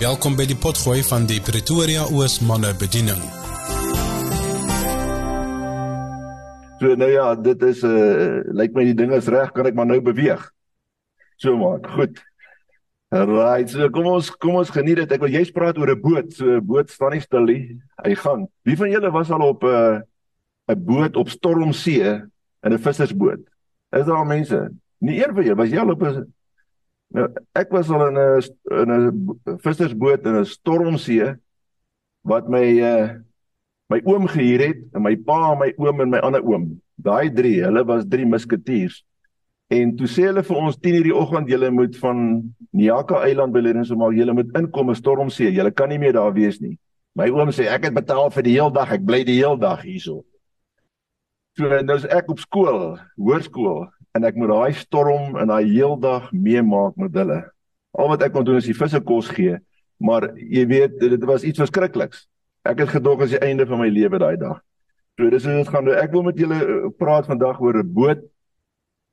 Welkom by die potgooi van die Pretoria Oos manne bediening. So nou ja, dit is 'n uh, lyk my die ding is reg, kan ek maar nou beweeg. So maak, goed. Right, so kom ons kom ons geniet dit. Ek wil jy's praat oor 'n boot. So 'n boot staan nie stil nie. Hy gaan. Wie van julle was al op 'n uh, 'n boot op stormsee in 'n vissersboot? Is daar mense? Nie een van julle was jy al op 'n Nou, ek was al in 'n in 'n vissersboot in 'n stormsee wat my uh my oom gehuur het en my pa my oom en my ander oom. Daai drie, hulle was drie musketiers. En toe sê hulle vir ons 10:00 die oggend julle moet van Niaka Eiland by Lerins maar julle moet inkom 'n stormsee. Julle kan nie meer daar wees nie. My oom sê ek het betaal vir die hele dag. Ek bly die hele dag hierso. So nou is ek op skool, hoërskool en ek moet daai storm en daai heeldag meemaak met hulle. Al wat ek kon doen is die visse kos gee, maar jy weet dit was iets verskrikliks. Ek het gedog as die einde van my lewe daai dag. So dis hoe dit gaan. Ek wil met julle eh, praat vandag oor 'n boot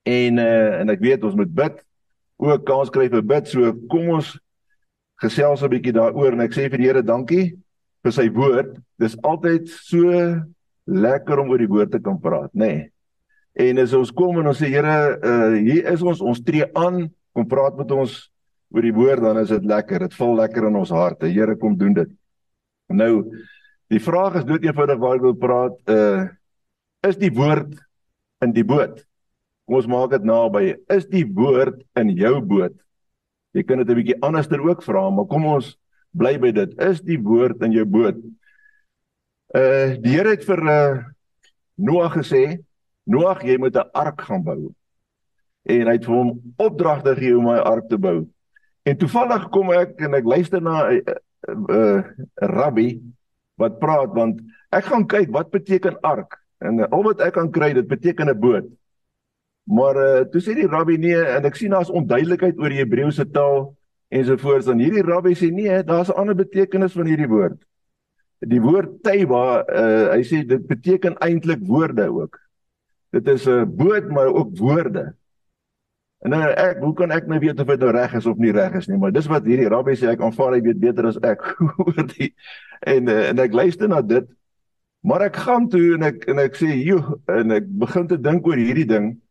en uh, en ek weet ons moet bid. Ook kans kry vir bid. So kom ons gesels 'n bietjie daaroor en ek sê vir die Here dankie vir sy woord. Dis altyd so lekker om oor die woord te kan praat, nê. Nee. En as ons kom en ons sê Here, uh hier is ons, ons tree aan, kom praat met ons oor die woord, dan is dit lekker. Dit val lekker in ons harte. Here, kom doen dit. Nou, die vraag is dood eenvoudig waar ek wil praat, uh is die woord in die boot? Kom ons maak dit naby. Is die woord in jou boot? Jy kan dit 'n bietjie anderster ook vra, maar kom ons bly by dit. Is die woord in jou boot? Uh die Here het vir uh Noag gesê, Noag, jy moet 'n ark gaan bou. En hy het vir hom opdragte gegee om 'n ark te bou. En toevallig kom ek en ek luister na 'n uh, uh, rabbi wat praat want ek gaan kyk wat beteken ark en uh, al wat ek kan kry dit beteken 'n boot. Maar uh, toe sê die rabbi nee en ek sien daar's onduidelikheid oor die Hebreëse taal ensovoorts dan hierdie rabbi sê nee, daar's 'n ander betekenis van hierdie woord. Die woord taiba, uh, hy sê dit beteken eintlik woorde ook. Dit is 'n boot maar ook woorde. En nou ek, hoe kan ek nou weet of dit nou reg is of nie reg is nie, maar dis wat hierdie rabbi sê ek aanvaar hy weet beter as ek oor die en eh, en ek luister na dit. Maar ek gaan toe en ek en ek sê, "Joe," en ek begin te dink oor hierdie ding.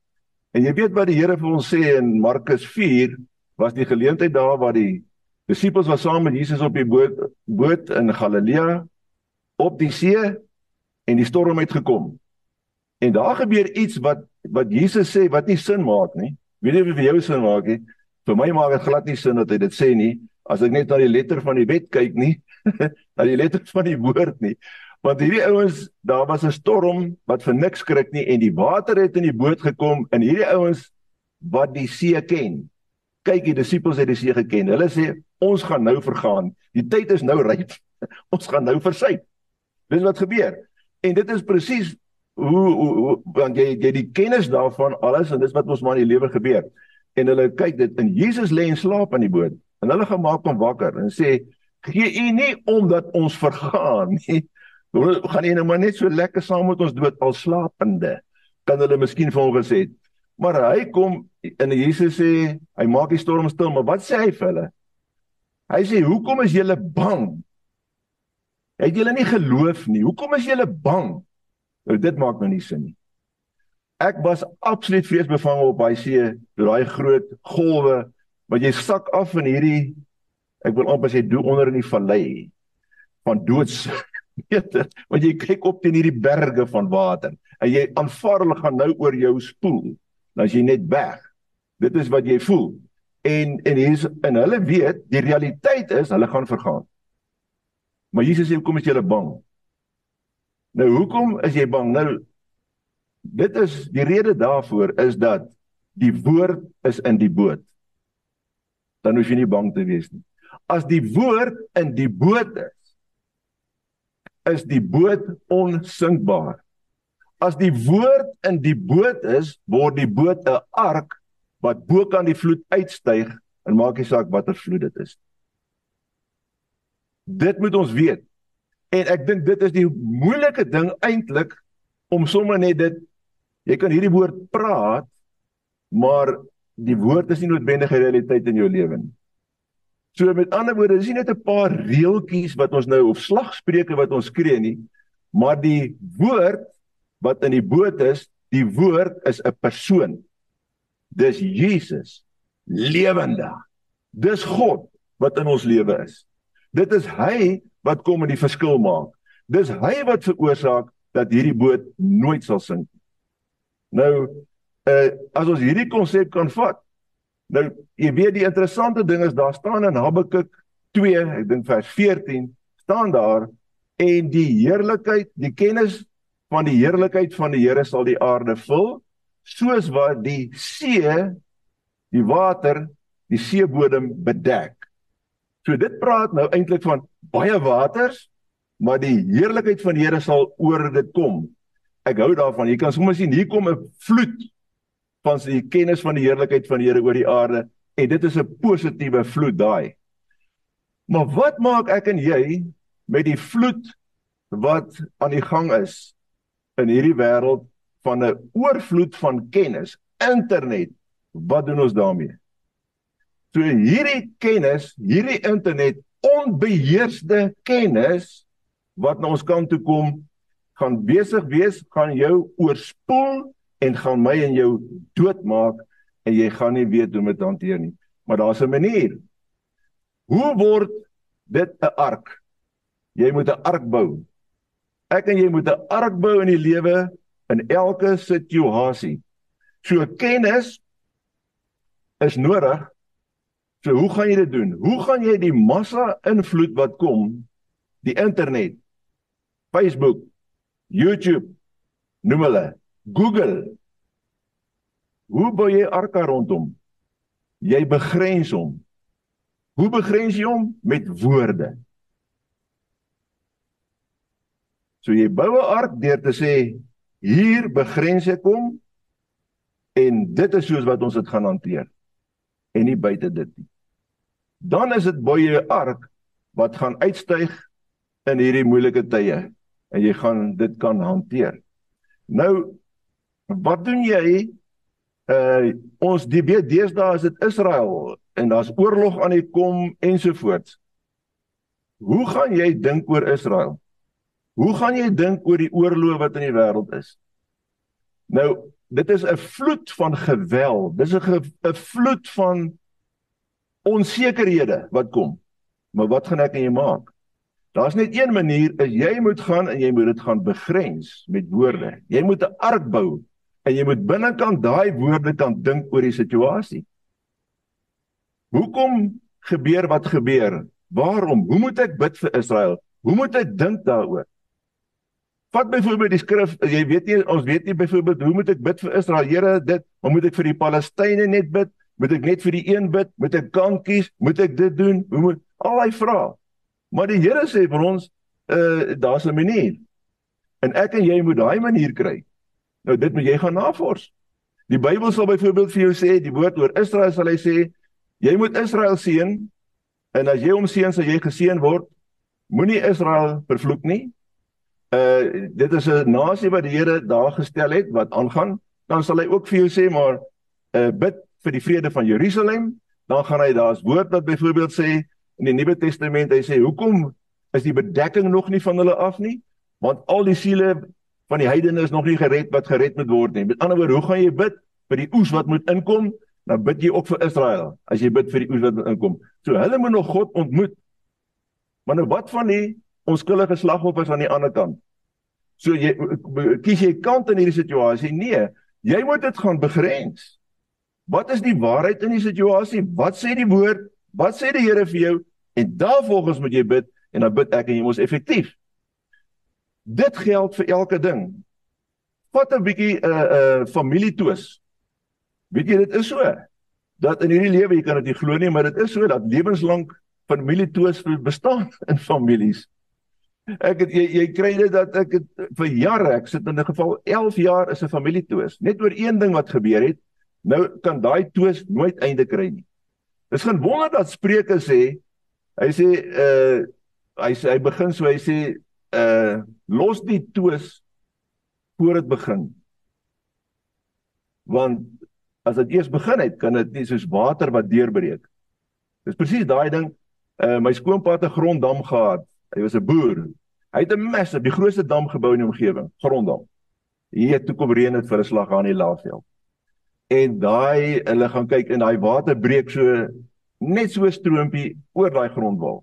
En jy weet wat die Here vir ons sê in Markus 4 was die geleentheid daar waar die disippels was saam met Jesus op die boot boot in Galilea op die see en die storm het gekom. En daar gebeur iets wat wat Jesus sê wat nie sin maak nie. Weet jy of vir jou sin maak nie? Vir my maak dit glad nie sin dat hy dit sê nie as ek net na die letter van die wet kyk nie, na die letter van die woord nie. Want hierdie ouens, daar was 'n storm wat vir niks skrik nie en die water het in die boot gekom en hierdie ouens wat die see ken. Kyk, die disippels het die see geken. Hulle sê ons gaan nou vergaan. Die tyd is nou ryp. ons gaan nou versuip. Dis wat gebeur. En dit is presies hoe, hoe, hoe want jy jy die kennis daarvan alles en dis wat ons maar in die lewe gebeur. En hulle kyk dit in Jesus lê en slaap aan die boot. En hulle gemaak hom wakker en sê gee u nie omdat ons vergaan nie. Gaan jy nou maar net so lekker saam met ons dood al slapende. Kan hulle miskien vir hom gesê het. Maar hy kom en Jesus sê hy maak die storm stil, maar wat sê hy vir hulle? Hy sê hoekom is julle bang? Het julle nie geloof nie? Hoekom is julle bang? Nou dit maak nou nie sin nie. Ek was absoluut vreesbevange op daai see, daai groot golwe wat jy sak af in hierdie ek wil amper sê doen onder in die vallei van doods meter want jy kyk op teen hierdie berge van water en jy aanvaar hulle gaan nou oor jou spoel as jy net weg dit is wat jy voel. En en hier's en hulle weet die realiteit is hulle gaan vergaan. Maar Jesus sê hoekom is julle bang Nou hoekom is jy bang? Nou dit is die rede daarvoor is dat die woord is in die boot. Dan hoef jy nie bang te wees nie. As die woord in die boot is, is die boot onsinkbaar. As die woord in die boot is, word die boot 'n ark wat bo kan die vloed uitstyg en maak nie saak watter vloed dit is. Dit moet ons weet. En ek dink dit is die moeilike ding eintlik om sommer net dit jy kan hierdie woord praat, maar die woord is nie noodwendig 'n realiteit in jou lewe nie. So met ander woorde, dis nie net 'n paar reeltjies wat ons nou of slagspreuke wat ons skree nie, maar die woord wat in die boot is, die woord is 'n persoon. Dis Jesus, lewendig. Dis God wat in ons lewe is. Dit is hy wat kom en die verskil maak. Dis hy wat veroorsaak dat hierdie boot nooit sal sink. Nou, uh as ons hierdie konsep kan vat, nou jy weet die interessante ding is daar staan in Habakuk 2, ek dink vers 14, staan daar en die heerlikheid, die kennis van die heerlikheid van die Here sal die aarde vul, soos wat die see die water die seebodem bedek. So dit praat nou eintlik van baie waters, maar die heerlikheid van die Here sal oor dit kom. Ek hou daarvan. Jy kan sommer sien hier kom 'n vloed van die kennis van die heerlikheid van die Here oor die aarde en dit is 'n positiewe vloed daai. Maar wat maak ek en jy met die vloed wat aan die gang is in hierdie wêreld van 'n oorvloed van kennis, internet? Wat doen ons daarmee? So hierdie kennis, hierdie internet onbeheerste kennis wat na ons kant toe kom, gaan besig wees, gaan jou oorspoel en gaan my en jou doodmaak en jy gaan nie weet hoe om dit hanteer nie. Maar daar's 'n manier. Hoe word dit 'n ark? Jy moet 'n ark bou. Ek en jy moet 'n ark bou in die lewe in elke situasie. So kennis is nodig So hoe gaan jy dit doen? Hoe gaan jy die massa invloed wat kom, die internet, Facebook, YouTube, noem hulle, Google. Hoe bou jy arka rondom? Jy begrens hom. Hoe begrens jy hom? Met woorde. So jy bou 'n ark deur te sê hier begrens ek hom en dit is soos wat ons dit gaan hanteer en nie buite dit nie dan is dit baie ark wat gaan uitstyg in hierdie moeilike tye en jy gaan dit kan hanteer. Nou wat doen jy? Uh ons die deesdae is dit Israel en daar's oorlog aan die kom ensovoorts. Hoe gaan jy dink oor Israel? Hoe gaan jy dink oor die oorlog wat in die wêreld is? Nou, dit is 'n vloed van geweld. Dis 'n 'n vloed van onsekerhede wat kom. Maar wat gaan ek en jy maak? Daar's net een manier, is jy moet gaan en jy moet dit gaan begrens met woorde. Jy moet 'n ark bou en jy moet binnekant daai woorde kan dink oor die situasie. Hoekom gebeur wat gebeur? Waarom? Hoe moet ek bid vir Israel? Hoe moet ek dink daaroor? Vat byvoorbeeld die skrif, jy weet nie ons weet nie byvoorbeeld hoe moet ek bid vir Israel? Here, dit, hoe moet ek vir die Palestynë net bid? Moet ek net vir die een bid? Moet ek kan kies? Moet ek dit doen? Hoe moet al hy vra? Maar die Here sê vir ons, uh daar's 'n manier. En ek en jy moet daai manier kry. Nou dit moet jy gaan navors. Die Bybel sal byvoorbeeld vir jou sê, die woord oor Israel sal hy sê, jy moet Israel seën en as jy hom seën, sal jy geseën word. Moenie Israel vervloek nie. Uh dit is 'n nasie wat die Here daar gestel het wat aangaan. Dan sal hy ook vir jou sê, maar uh bid vir die vrede van Jerusalem, dan gaan hy daar's woord wat byvoorbeeld sê in die Nuwe Testament, hy sê hoekom is die bedekking nog nie van hulle af nie? Want al die siele van die heidene is nog nie gered wat gered moet word nie. Met ander woorde, hoe gaan jy bid vir die oes wat moet inkom? Dan bid jy ook vir Israel as jy bid vir die oes wat moet inkom. So hulle moet nog God ontmoet. Maar nou wat van die onskuldige slagoffers aan die ander kant? So jy kies jy kant in hierdie situasie? Nee, jy moet dit gaan begrens. Wat is die waarheid in die situasie? Wat sê die woord? Wat sê die Here vir jou? En daarvolgens moet jy bid en dan bid ek en jy mos effektief. Dit geld vir elke ding. Vat 'n bietjie 'n uh, 'n uh, familietwis. Weet jy dit is so dat in hierdie lewe jy kan dit nie glo nie, maar dit is so dat lewenslank familietwis bestaan in families. Ek het jy, jy kry dit dat ek het vir jare, ek sit in 'n geval 11 jaar is 'n familietwis, net oor een ding wat gebeur het Nou kan daai twis nooit einde kry nie. Dis geen wonder dat Spreuke sê hy sê uh hy sê hy begin so hy sê uh los die twis voor dit begin. Want as dit eers begin het, kan dit nie soos water wat deurbreek. Dis presies daai ding Uh my skoonpa het 'n gronddam gehad. Hy was 'n boer. Hy het 'n massive, die grootste dam gebou in die omgewing, gronddam. Hier toe kom reën dit vir 'n slag aan die laafveld. En daai hulle gaan kyk en daai water breek so net so stroompie oor daai grondwal.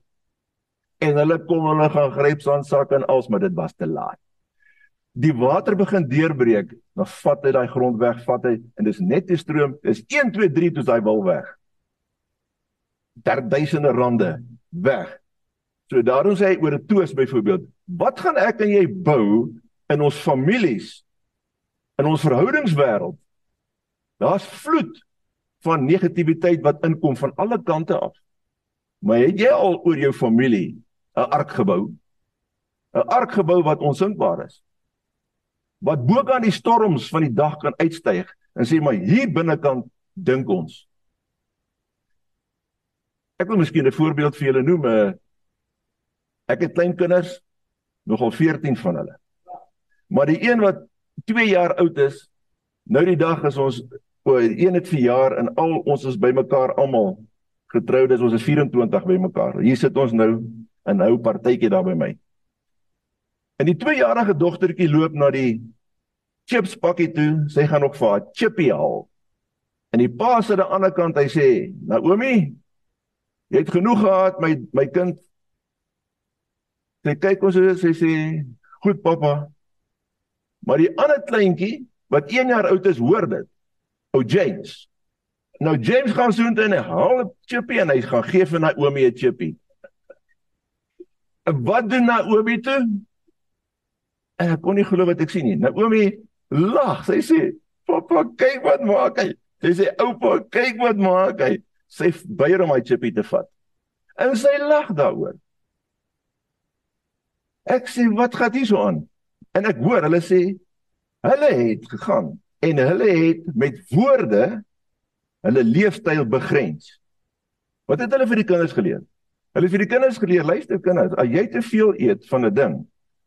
En hulle kom hulle gaan gryp sandsak en als maar dit was te laat. Die water begin deurbreek, dan vat hy daai grond weg, vat hy en dis net die stroom, dis 1 2 3 toe daai wal weg. Daar duisende rande weg. So daarom sê hy oor 'n toos byvoorbeeld, wat gaan ek en jy bou in ons families in ons verhoudingswêreld? Daar's vloed van negativiteit wat inkom van alle kante af. Maar het jy al oor jou familie 'n ark gebou? 'n Ark gebou wat onsinkbaar is. Wat bo kan die storms van die dag kan uitstyg en sê maar hier binnekant dink ons. Ek wil miskien 'n voorbeeld vir julle noem. Eh, ek het klein kinders, nogal 14 van hulle. Maar die een wat 2 jaar oud is, nou die dag is ons O, een het verjaar en al ons is bymekaar almal getroudes, ons is 24 bymekaar. Hier sit ons nou in nou partytjie daar by my. En die 2-jarige dogtertjie loop na die chips pakkie toe. Sy gaan nog vir haar chippy haal. En die pa sit aan die ander kant. Hy sê: "Naomi, jy het genoeg gehad, my my kind." Sy kyk ons en sy sê: "Goed, pappa." Maar die ander kleintjie wat 1 jaar oud is, hoor dit ou James. Nou James gaan so intoe en hy haal 'n chippy en hy gaan gee vir Naomi 'n chippy. En wat doen Naomi toe? En ek kon nie glo wat ek sien nie. Naomi lag. Sy sê, "Pappa, kyk wat maak hy." Sy sê, "Oupa, kyk wat maak hy." Sy weier om my chippy te vat. En sy lag daaroor. Ek sê, "Wat gaan hier so aan?" En ek hoor hulle sê, "Hulle het gegaan en hulle het met woorde hulle leefstyl begrens. Wat het hulle vir die kinders geleer? Hulle het vir die kinders geleer, luister kinders, as jy te veel eet van 'n ding,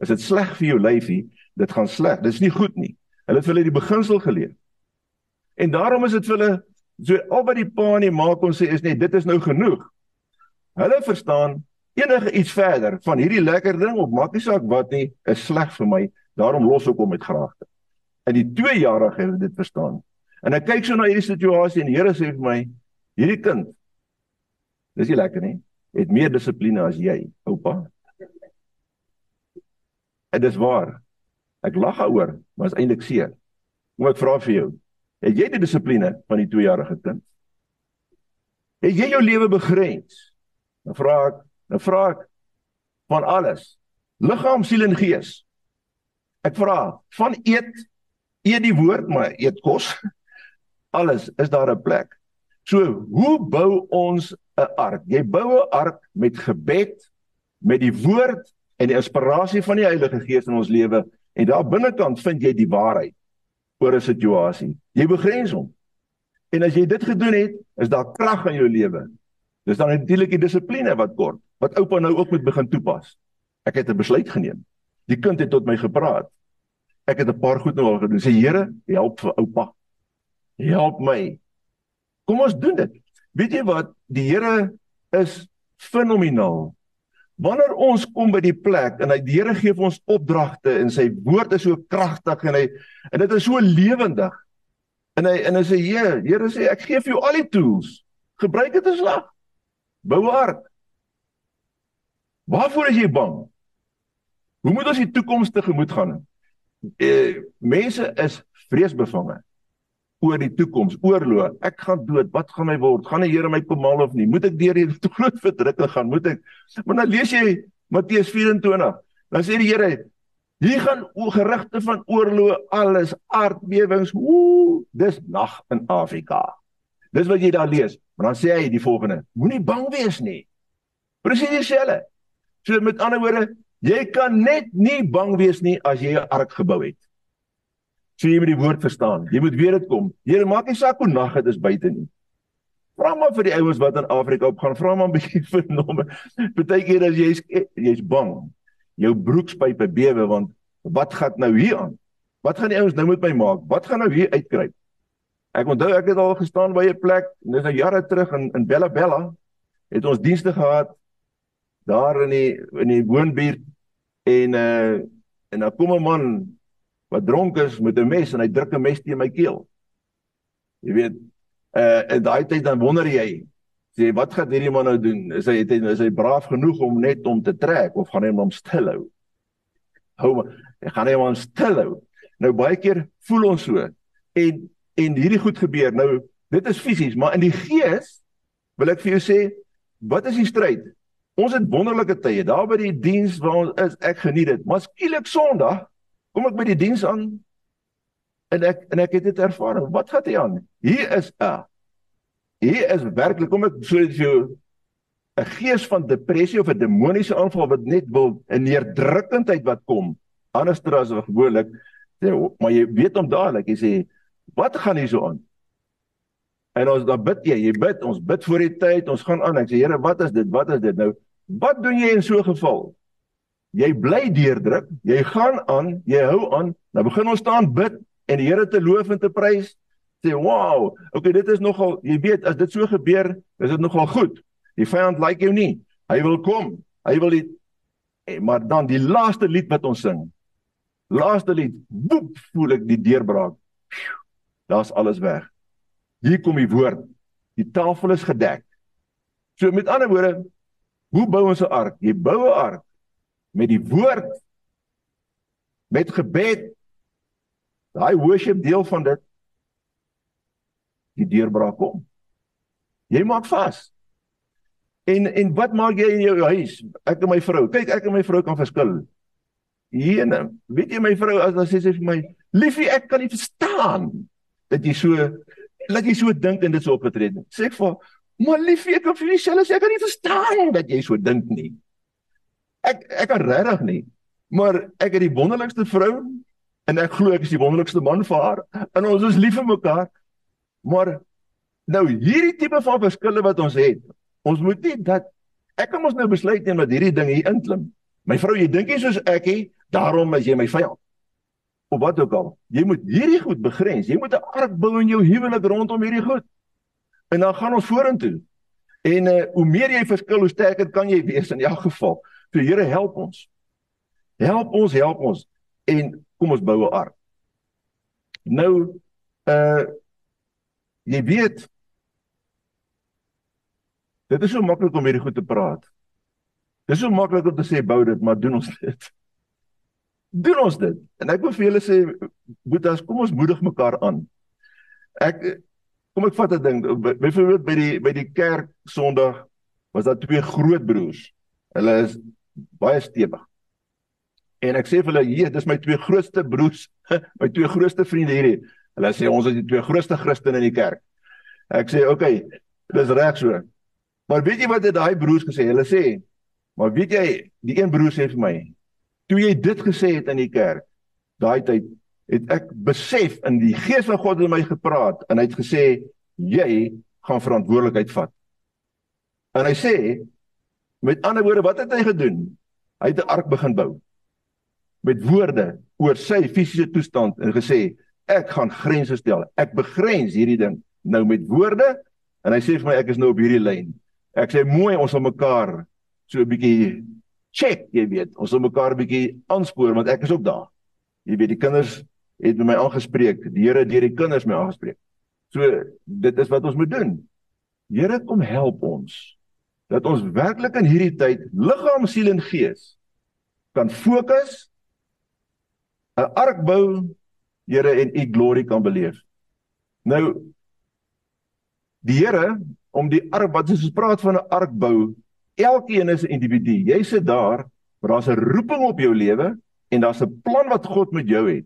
is dit sleg vir jou lyfie, dit gaan sleg. Dit is nie goed nie. Hulle het hulle die beginsel geleer. En daarom is dit vir hulle so al wat die pa en die ma kon sê is net dit is nou genoeg. Hulle verstaan enige iets verder van hierdie lekker ding of maak nie saak wat nie, is sleg vir my. Daarom los ek hom met graagte in die 2 jarige het dit verstaan. En ek kyk so na hierdie situasie en die Here sê vir my, hierdie kind dis nie lekker nie. Het meer dissipline as jy, oupa. En dis waar. Ek lag daaroor, maar is eintlik seer. Kom ek vra vir jou, het jy die dissipline van die 2 jarige kind? Het jy jou lewe begrens? Dan vra ek, dan vra ek van alles. Liggaam, siel en gees. Ek vra van eet eet die woord maar eet kos. Alles is daar 'n plek. So, hoe bou ons 'n ark? Jy bou 'n ark met gebed, met die woord en die inspirasie van die Heilige Gees in ons lewe en daar binnekant vind jy die waarheid oor 'n situasie. Jy begrens hom. En as jy dit gedoen het, is daar krag in jou lewe. Dis dan natuurlik die dissipline wat kort, wat oupa nou ook moet begin toepas. Ek het 'n besluit geneem. Die kind het tot my gepraat ek het 'n paar goed nou al gedoen. Sê Here, help vir oupa. Help my. Kom ons doen dit. Weet jy wat? Die Here is fenomenaal. Wanneer ons kom by die plek en hy die Here gee vir ons opdragte en sy woord is so kragtig en hy en dit is so lewendig. En hy en hy sê Here, Here sê ek gee vir jou al die tools. Gebruik dit as slag. Bou hart. Waarvoor is jy bang? Hoe moet ons die toekoms tegemoet gaan? Eh, mense is vreesbevange oor die toekoms, oorlog. Ek gaan dood. Wat gaan my word? Gaan die Here my kom haal of nie? Moet ek deur hierdie groot verdrukking gaan? Moet ek Maar dan lees jy Matteus 24. Dan sê die Here, hier gaan o gerigte van oorlog, alles aardbewings. Ooh, dis nag in Afrika. Dis wat jy daar lees. Maar dan sê hy die volgende: Moenie bang wees nie. Presies dieselfde. So met ander woorde, Jy kan net nie bang wees nie as jy 'n ark gebou het. So jy moet die woord verstaan. Jy moet weet dit kom. Here maak nie saak hoe nag dit is buite nie. Vra maar vir die ouens wat in Afrika opgaan, vra maar 'n bietjie vir nome. Partykeer as jy's jy's bang, jou broekspype bewe want wat gaan nou hier aan? Wat gaan die ouens nou met my maak? Wat gaan nou hier uitkruip? Ek onthou ek het al gestaan by 'n plek, dis nou jare terug in in Bella Bella het ons dienste gehad daar in die in die woonbuurt en uh en dan kom 'n man wat dronk is met 'n mes en hy druk 'n mes teen my keel. Jy weet, uh en daai tyd dan wonder jy, sê wat gaan hierdie man nou doen? Is hy het hy is hy braaf genoeg om net om te trek of gaan hy hom stil hou? Hou maar, gaan hy hom stil hou. Nou baie keer voel ons so en en hierdie goed gebeur. Nou dit is fisies, maar in die gees wil ek vir jou sê, wat is die stryd? Ons het wonderlike tye daar by die diens waar ons is. Ek geniet dit. Maar skielik Sondag kom ek by die diens aan en ek en ek het dit ervaar. Wat gaan hier aan? Hier is 'n Hier is werklik kom ek so vir jou 'n gees van depressie of 'n demoniese aanval wat net wil 'n neerdrukkendheid wat kom. Anderster as gewoonlik. Maar jy weet om dadelik, jy sê, wat gaan hier so aan? En ons dan bid jy, jy bid, ons bid voor die tyd, ons gaan aan. Ek sê Here, wat is dit? Wat is dit nou? Wat doen jy in so 'n geval? Jy bly deurdruk, jy gaan aan, jy hou aan. Nou begin ons staan bid en die Here te loof en te prys. Sê, "Wow, okay, dit is nogal, jy weet, as dit so gebeur, is dit nogal goed. Die vyand like jou nie. Hy wil kom. Hy wil die eh, maar dan die laaste lied wat ons sing. Laaste lied, boep, voel ek die deurbraak. Daar's alles weg. Hier kom die woord. Die tafel is gedek. So met ander woorde, hoe bou ons 'n ark? Jy bou 'n ark met die woord met gebed. Daai worship deel van dit die deurbraak kom. Jy maak vas. En en wat maak jy in jou huis? Ek en my vrou. Kyk, ek en my vrou kan verskil. Hierne, weet jy my vrou as dan sê sy vir my, "Liefie, ek kan nie verstaan dat jy so laat jy so dink en dit so opgetree het. Sê ek vir maar liefie ek of jy selfs ek kan nie verstaan dat jy so dink nie. Ek ek kan regtig nie. Maar ek het die wonderlikste vrou en ek glo ek is die wonderlikste man vir haar en ons is lief vir mekaar. Maar nou hierdie tipe van verskille wat ons het. Ons moet nie dat ek kan ons nou besluit net met hierdie ding hier inklim. My vrou, jy dink jy soos ek hè, daarom is jy my vyand of wat ook al. Jy moet hierdie goed begrens. Jy moet 'n ark bou in jou huwelik rondom hierdie goed. En dan gaan ons vorentoe. En uh hoe meer jy verskil, hoe sterker kan jy wees in elk geval. So Here help ons. Help ons, help ons. En kom ons bou 'n ark. Nou uh jy weet Dit is so maklik om hierdie goed te praat. Dis so maklik om te sê bou dit, maar doen ons dit? doen ons dit. En ek wil vir julle sê, boetas, kom ons moedig mekaar aan. Ek kom ek vat 'n ding, byvoorbeeld by die by die kerk Sondag was daar twee groot broers. Hulle is baie stewig. En ek sê vir hulle, "Hier, dis my twee grootste broers, my twee grootste vriende hierdie." Hulle sê ons is die twee grootste Christene in die kerk. Ek sê, "Oké, okay, dis reg so." Maar weet jy wat het daai broers gesê? Hulle sê, "Maar weet jy, die een broer sê vir my, toe jy dit gesê het in die kerk, daai tyd het ek besef in die gees van God het my gepraat en hy het gesê jy gaan verantwoordelikheid vat. En hy sê met ander woorde wat het hy gedoen? Hy het 'n ark begin bou met woorde oor sy fisiese toestand en gesê ek gaan grense stel. Ek begrens hierdie ding nou met woorde en hy sê vir my ek is nou op hierdie lyn. Ek sê mooi ons sal mekaar so 'n bietjie check, jy weet. Ons wil mekaar 'n bietjie aanspoor want ek is ook daar. Jy weet die kinders het met my aangespreek. Die Here deur die kinders my aangespreek. So dit is wat ons moet doen. Here kom help ons dat ons werklik in hierdie tyd liggaam, siel en gees kan fokus 'n ark bou, Here en u glorie kan beleef. Nou die Here om die ark wat ons praat van 'n ark bou Elkeen is 'n individu. Jy sit daar, maar daar's 'n roeping op jou lewe en daar's 'n plan wat God met jou het.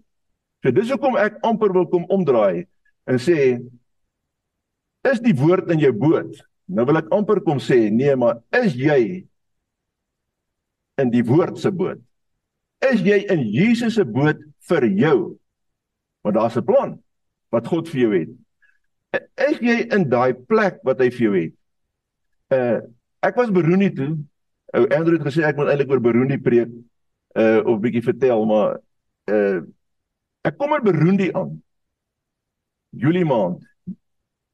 So dis hoekom ek amper wil kom omdraai en sê is die woord in jou boot. Nou wil ek amper kom sê, nee, maar is jy in die woord se boot? Is jy in Jesus se boot vir jou? Want daar's 'n plan wat God vir jou het. Is jy in daai plek wat hy vir jou het? Uh Ek was Burundi toe. Ou Andrew het gesê ek moet eintlik oor Burundi preek uh of bietjie vertel, maar uh ek kom in Burundi aan. Julie maand.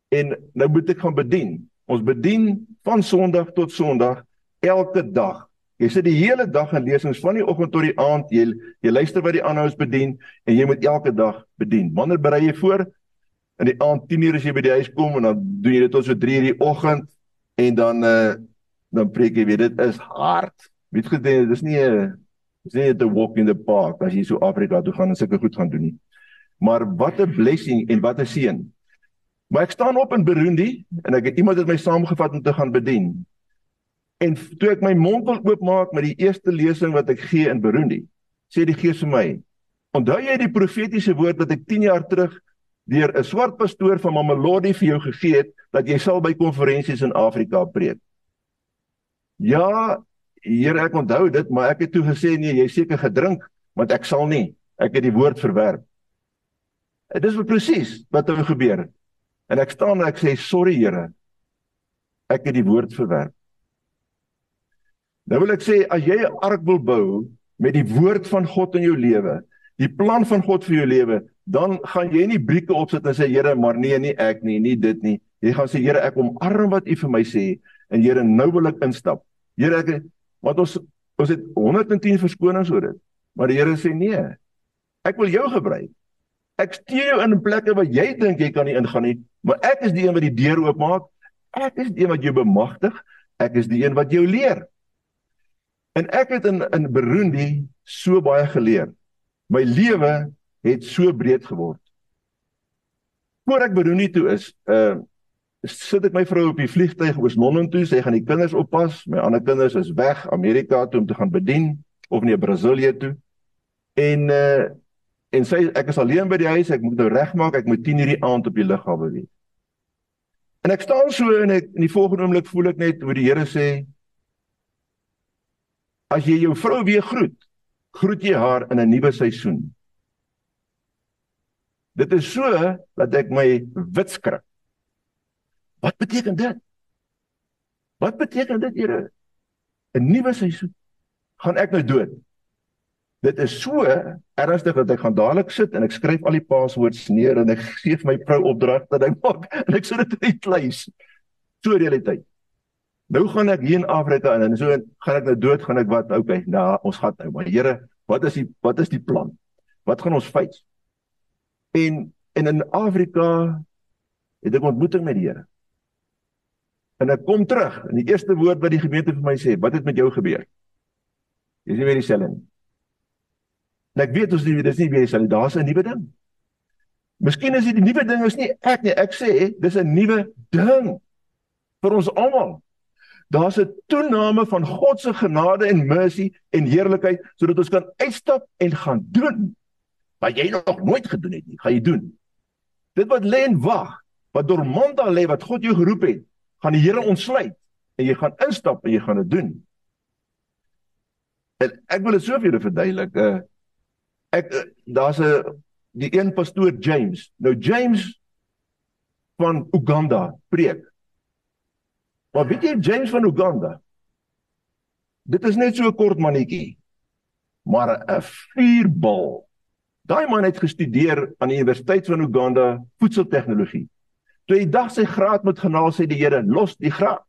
En nou moet ek gaan bedien. Ons bedien van Sondag tot Sondag elke dag Jy sit die hele dag in lesings van die oggend tot die aand. Jy jy luister wat die aanhouers bedien en jy moet elke dag bedien. Wanneer berei jy voor? In die aand 10:00 as jy by die huis kom en dan doen jy dit tot so 3:00 die oggend en dan uh dan preek jy weer dit is hard. Weet jy dit is nie 'n dis nie 'n walk in the park as jy so Afrika toe gaan en sulke goed gaan doen nie. Maar wat 'n blessing en wat 'n seën. Maar ek staan op in Burundi en ek het iemand het my saamgevat om te gaan bedien. En toe ek my mond wil oopmaak met die eerste lesing wat ek gee in Burundi, sê die Gees vir my: "Onthou jy die profetiese woord wat ek 10 jaar terug deur 'n swart pastoor van Mamelodi vir jou gegee het dat jy sal by konferensies in Afrika preek?" Ja, Here, ek onthou dit, maar ek het toe gesê nee, jy seker gedrink, want ek sal nie. Ek het die woord verwerp. Dit is presies wat het nou gebeur. En ek staan en ek sê sorry Here. Ek het die woord verwerp. Nou wil ek sê as jy 'n ark wil bou met die woord van God in jou lewe, die plan van God vir jou lewe, dan gaan jy nie brieke opsit en sê Here, maar nee, nie ek nie, nie dit nie. Jy gaan sê Here, ek omarm wat U vir my sê en Here, nou wil ek instap. Here, ek want ons ons het 110 verskonings oor dit. Maar die Here sê nee. Ek wil jou gebruik. Ek stuur jou in plekke waar jy dink jy kan nie ingaan nie, maar ek is die een wat die deur oopmaak. Ek is die een wat jou bemagtig. Ek is die een wat jou leer. En ek het in in Burundi so baie geleer. My lewe het so breed geword. Voor ek Burundi toe is, uh sit ek my vrou op die vliegtuig oor Londen toe, sy gaan die kinders oppas. My ander kinders is weg Amerika toe om te gaan bedien of nee Brasilië toe. En uh en sy ek is alleen by die huis, ek moet nou regmaak, ek moet 10:00 die aand op die lughawe wees. En ek staan so en ek in die volgende oomblik voel ek net hoe die Here sê As jy jou vrou weer groet, groet jy haar in 'n nuwe seisoen. Dit is so dat ek my wit skrik. Wat beteken dit? Wat beteken dit, Here? 'n Nuwe seisoen. Gaan ek nou dood? Dit is so ernstig dat ek gaan dadelik sit en ek skryf al die paswoorde neer en ek gee vir my vrou opdrag dat ek maak en ek sit dit in die kluis. So realiteit. Nou gaan ek hier in Afrika en en so gaan ek nou dood gaan ek wat okay nou ons gaan nou maar Here wat is die wat is die plan wat gaan ons face en en in Afrika het ek ontmoeting met die Here en ek kom terug en die eerste woord wat die gemeente vir my sê wat het met jou gebeur? Jy is nie meer dieselfde nie. En ek weet ons nie dis nie weer dieselfde daar's 'n nuwe ding. Miskien is dit die nuwe ding is nie ek nie. Ek sê dis 'n nuwe ding vir ons almal. Daar's 'n toename van God se genade en mercy en heerlikheid sodat ons kan uitstap en gaan doen wat jy nog nooit gedoen het nie. Gaan jy doen? Dit wat lê en wag, wat dormant daar lê wat God jou geroep het, gaan die Here ontsluit en jy gaan instap en jy gaan dit doen. En ek wil dit so vir julle verduidelik. Uh, ek uh, daar's 'n die een pastoor James. Nou James van Uganda preek Maar weet jy James van Uganda? Dit is net so 'n kort mannetjie. Maar 'n vuurbal. Daai man het gestudeer aan die Universiteit van Uganda voedseltegnologie. Toe hy dag sy graad moet genaal sê die Here, los die graad.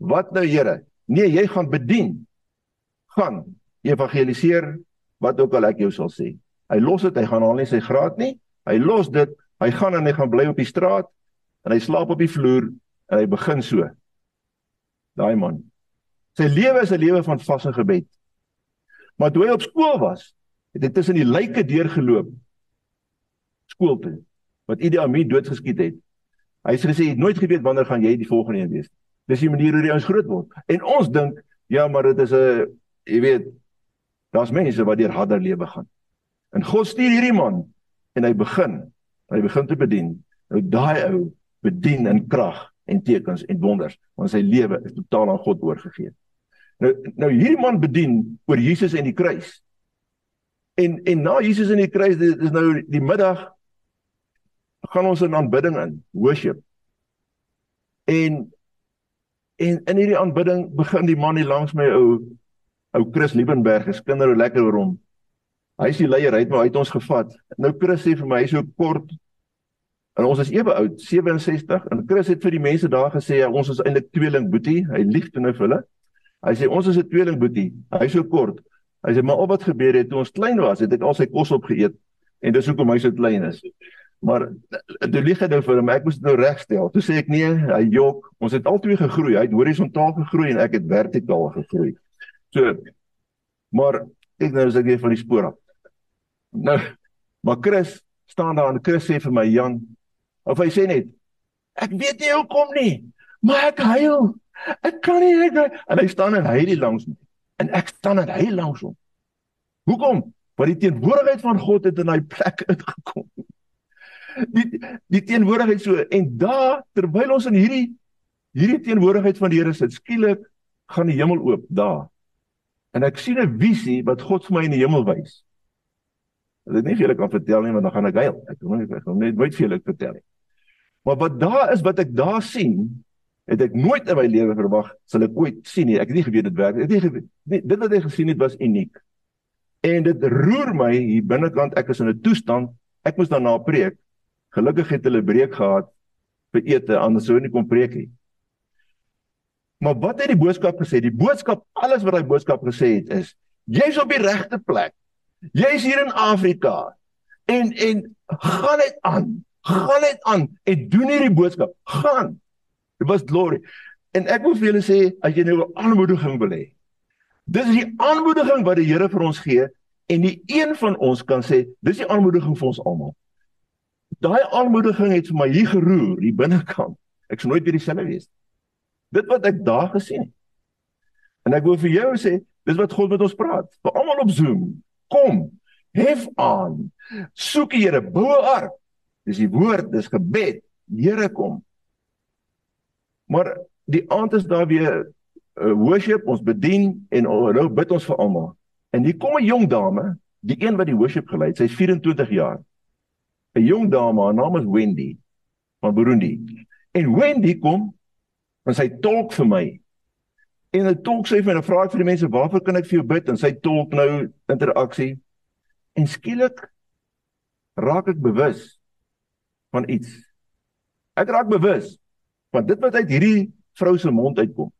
Wat nou Here? Nee, jy gaan bedien. Gaan evangeliseer wat ook al ek jou sal sê. Hy los dit, hy gaan al nie sy graad nie. Hy los dit. Hy gaan en hy gaan bly op die straat en hy slaap op die vloer En hy begin so. Daai man. Sy lewe is 'n lewe van vas en gebed. Maar toe hy op skool was, het hy tussen die lyke deurgeloop skool toe wat Idi Amin doodgeskiet het. Hy sê hy het nooit geweet wanneer gaan jy die volgende een wees. Dis die manier hoe jy ons groot word. En ons dink, ja, maar dit is 'n jy weet, daar's mense wat deur harder lewe gaan. En God stuur hierdie man en hy begin, hy begin te bedien. Nou daai ou bedien in krag en tekens en wonders want sy lewe is totaal aan God oorgegee. Nou nou hierdie man bedien oor Jesus en die kruis. En en na Jesus en die kruis dit is nou die middag gaan ons in aanbidding in, worship. En en in hierdie aanbidding begin die man hier langs my ou ou Chris Liebenberg, is kinders lekker oor hom. Hy is die leier, hy het my uit ons gevat. Nou Chris sê vir my hy's so kort En ons is ewe oud, 67 en Chris het vir die mense daar gesê ja, ons is eintlik tweeling boetie. Hy lieg toe nou vir hulle. Hy sê ons is 'n tweeling boetie. Hy so kort. Hy sê maar op wat gebeur het toe ons klein was, het ek al sy kos opgeëet en dis hoekom hy so klein is. Maar toe lieg hy nou vir hom, ek moes dit nou regstel. Toe sê ek nee, hy jok. Ons het albei gegroei. Hy het horisontaal gegroei en ek het vertikaal gegroei. So maar ek nou as ek weer van die spoor af. Nou maar Chris staan daar en Chris sê vir my Jan of hy sê net ek weet nie hoekom nie, maar ek huil. Ek kan nie ek en hy staan en hy die langs my en ek staan en hy langs hom. Hoekom? Want die teenwoordigheid van God het in daai plek uitgekom. Die die teenwoordigheid so en daar terwyl ons in hierdie hierdie teenwoordigheid van die Here sit, skielik gaan die hemel oop daar. En ek sien 'n visie wat God vir my in die hemel wys. Dit is nie vir julle kan vertel nie, want dan gaan ek huil. Ek wil net ek wil net nooit vir julle vertel nie. Maar wat daar is wat ek daar sien, het ek nooit in my lewe verwag sal ek ooit sien nie. Ek het nie geweet dit werk. Ek het nie geweet nie, dit wat ek gesien het was uniek. En dit roer my hier binnekant. Ek is in 'n toestand. Ek moes daarna preek. Gelukkig het hulle breek gehad vir ete, anders sou nie kon preek nie. Maar wat het die boodskap gesê? Die boodskap, alles wat daai boodskap gesê het is: jy's op die regte plek. Jy's hier in Afrika. En en gaan dit aan. Gaan dit aan en doen hierdie boodskap. Gaan. Dit was glory. En ek wil vir julle sê as jy nou 'n aanmoediging wil hê. Dis die aanmoediging wat die Here vir ons gee en die een van ons kan sê dis die aanmoediging vir ons almal. Daai aanmoediging het vir my hier geroer, hier binnekant. Ek sou nooit weer dieselfde wees. Dit wat ek daar gesien het. En ek wil vir jou sê, dis wat God met ons praat. Vir almal op Zoom. Kom, hef aan. Soek die Here, bou 'n ark. Dis die woord, dis gebed. Here kom. Maar die aand is daar weer uh, worship, ons bedien en uh, nou bid ons vir almal. En hier kom 'n jong dame, die een wat die worship gelei het, sy's 24 jaar. 'n Jong dame, haar naam is Wendy van Burundi. En Wendy kom en sy tolk vir my. En sy tolk sê vir my, vra ek vir die mense, "Waarvoor kan ek vir jou bid?" En sy tolk nou interaksie. En skielik raak ek bewus van iets. Ek raak bewus Want dit wat uit hierdie vrou se mond uitkom,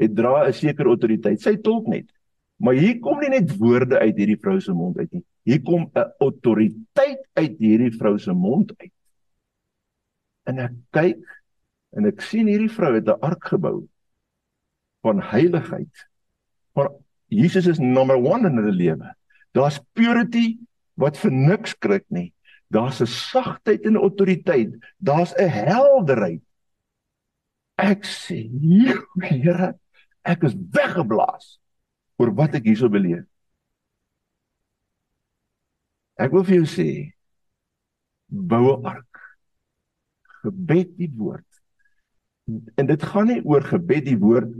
dit dra 'n sekere autoriteit. Sy tolk net. Maar hier kom nie net woorde uit hierdie vrou se mond uit nie. Hier kom 'n autoriteit uit hierdie vrou se mond uit. En ek kyk en ek sien hierdie vrou het 'n ark gebou van heiligheid. Maar Jesus is nommer 1 in hulle lewe. Daar's purity wat vir niks skrik nie. Daar's 'n sagtheid en autoriteit. Daar's 'n helderheid. Ek sê, Here, ek is weggeblaas oor wat ek hierso beleef. Ek wil vir jou sê, bou 'n ark. Gebed die woord. En dit gaan nie oor gebed die woord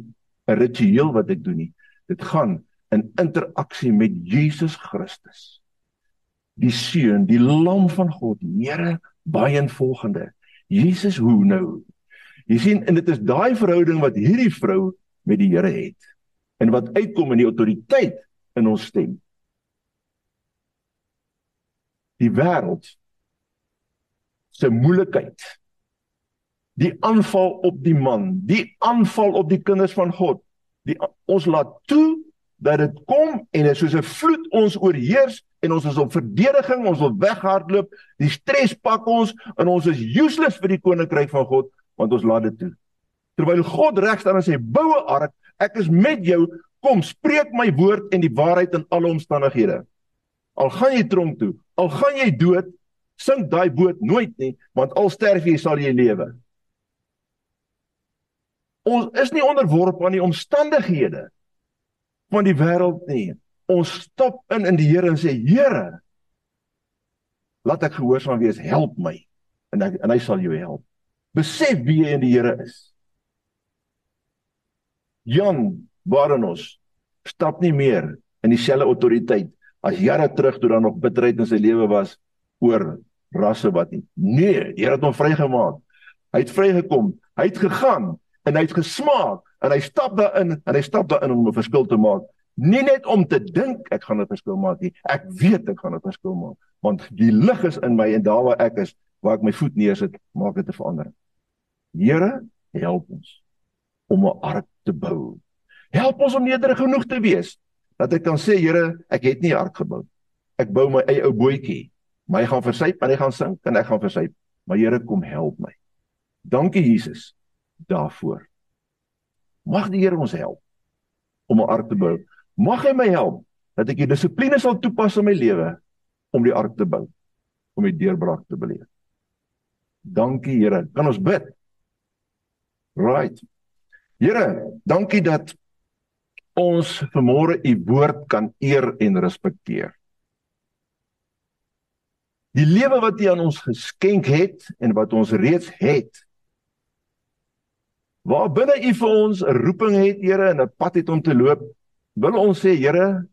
'n ritueel wat ek doen nie. Dit gaan in interaksie met Jesus Christus die seun, die lam van God, Here, baie en volgende. Jesus hoe nou? Jy sien en dit is daai verhouding wat hierdie vrou met die Here het en wat uitkom in die autoriteit in ons stem. Die wêreld se moeilikheid. Die aanval op die man, die aanval op die kinders van God. Die ons laat toe dat dit kom en dit soos 'n vloed ons oorheers en ons is op verdediging, ons wil weghardloop, die stres pak ons en ons is useless vir die koninkryk van God want ons laat dit toe. Terwyl God reg staan en sê bou 'n ark, ek is met jou, kom spreek my woord en die waarheid in alle omstandighede. Al gaan jy tronk toe, al gaan jy dood, sink daai boot nooit nie, want al sterf jy sal jy lewe. Ons is nie onderworpe aan die omstandighede van die wêreld nie. Ons stap in in die Here en sê Here laat ek gehoorsaam wees help my en ek, en hy sal jou help. Besef wie jy in die Here is. Jan Barenos stap nie meer in dieselfde autoriteit as jare terug toe daar nog bitterheid in sy lewe was oor rasse wat nie nee die Here het hom vrygemaak hy het vrygekom hy het gegaan en hy het gesmaak en hy stap daarin en hy stap daarin om 'n verskil te maak nie net om te dink ek gaan 'n verskil maak nie. Ek weet ek gaan 'n verskil maak want die lig is in my en daar waar ek is, waar ek my voet neersit, maak dit 'n verandering. Here, help ons. om 'n ark te bou. Help ons om nederig genoeg te wees dat ek kan sê Here, ek het nie 'n ark gebou. Ek bou my eie ou bootjie. My gaan versuip en hy gaan sink en ek gaan versuip. Maar Here kom help my. Dankie Jesus daarvoor. Mag die Here ons help om 'n ark te bou. Mag hy my help dat ek die dissipline sal toepas in my lewe om die ark te bou, om die deurbraak te beleef. Dankie Here. Kan ons bid? Right. Here, dankie dat ons vanmôre u woord kan eer en respekteer. Die lewe wat U aan ons geskenk het en wat ons reeds het. Waar binne U vir ons 'n roeping het, Here, en 'n pad het om te loop, wil ons sê, Here,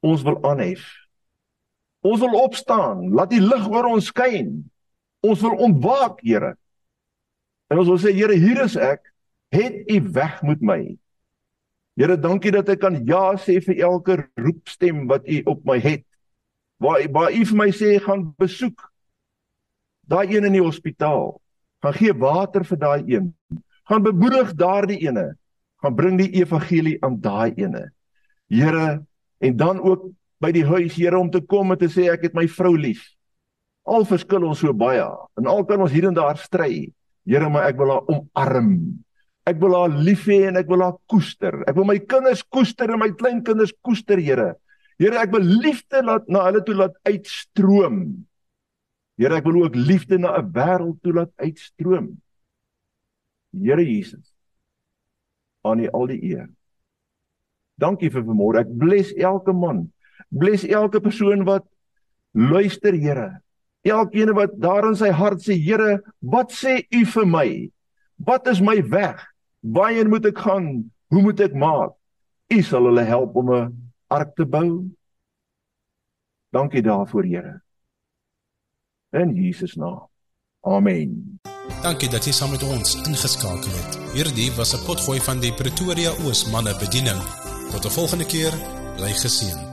ons wil aanhef. Ons wil opstaan, laat die lig oor ons skyn. Ons wil ontwaak, Here. En ons wil sê, Here, hier is ek. Het U weg met my. Here, dankie dat ek kan ja sê vir elke roepstem wat U op my het. Waar waar u vir my sê gaan besoek daai een in die hospitaal. Gaan gee water vir daai een. Gaan bemoedig daardie ene. Gaan bring die evangelie aan daai ene. Here en dan ook by die huis Here om te kom en te sê ek het my vrou lief. Al verskil ons so baie en al kan ons hier en daar stry. Here maar ek wil haar omarm ek wil haar lief hê en ek wil haar koester ek wil my kinders koester en my kleinkinders koester Here Here, ek wil liefde laat na hulle toe laat uitstroom. Here, ek wil ook liefde na 'n wêreld toe laat uitstroom. Here Jesus. Aan U al die eer. Dankie vir vanmôre. Ek bless elke man. Bless elke persoon wat luister, Here. Elkeen wat daar in sy hart sê, Here, wat sê U vir my? Wat is my weg? Waarheen moet ek gaan? Hoe moet ek maak? U sal hulle help om 'n ark te bou. Dankie daarvoor, Here. In Jesus naam. Amen. Dankie dat jy saam met ons ingeskakel het. Hierdie was 'n potgooi van die Pretoria Oos manne bediening. Tot 'n volgende keer, bly geseën.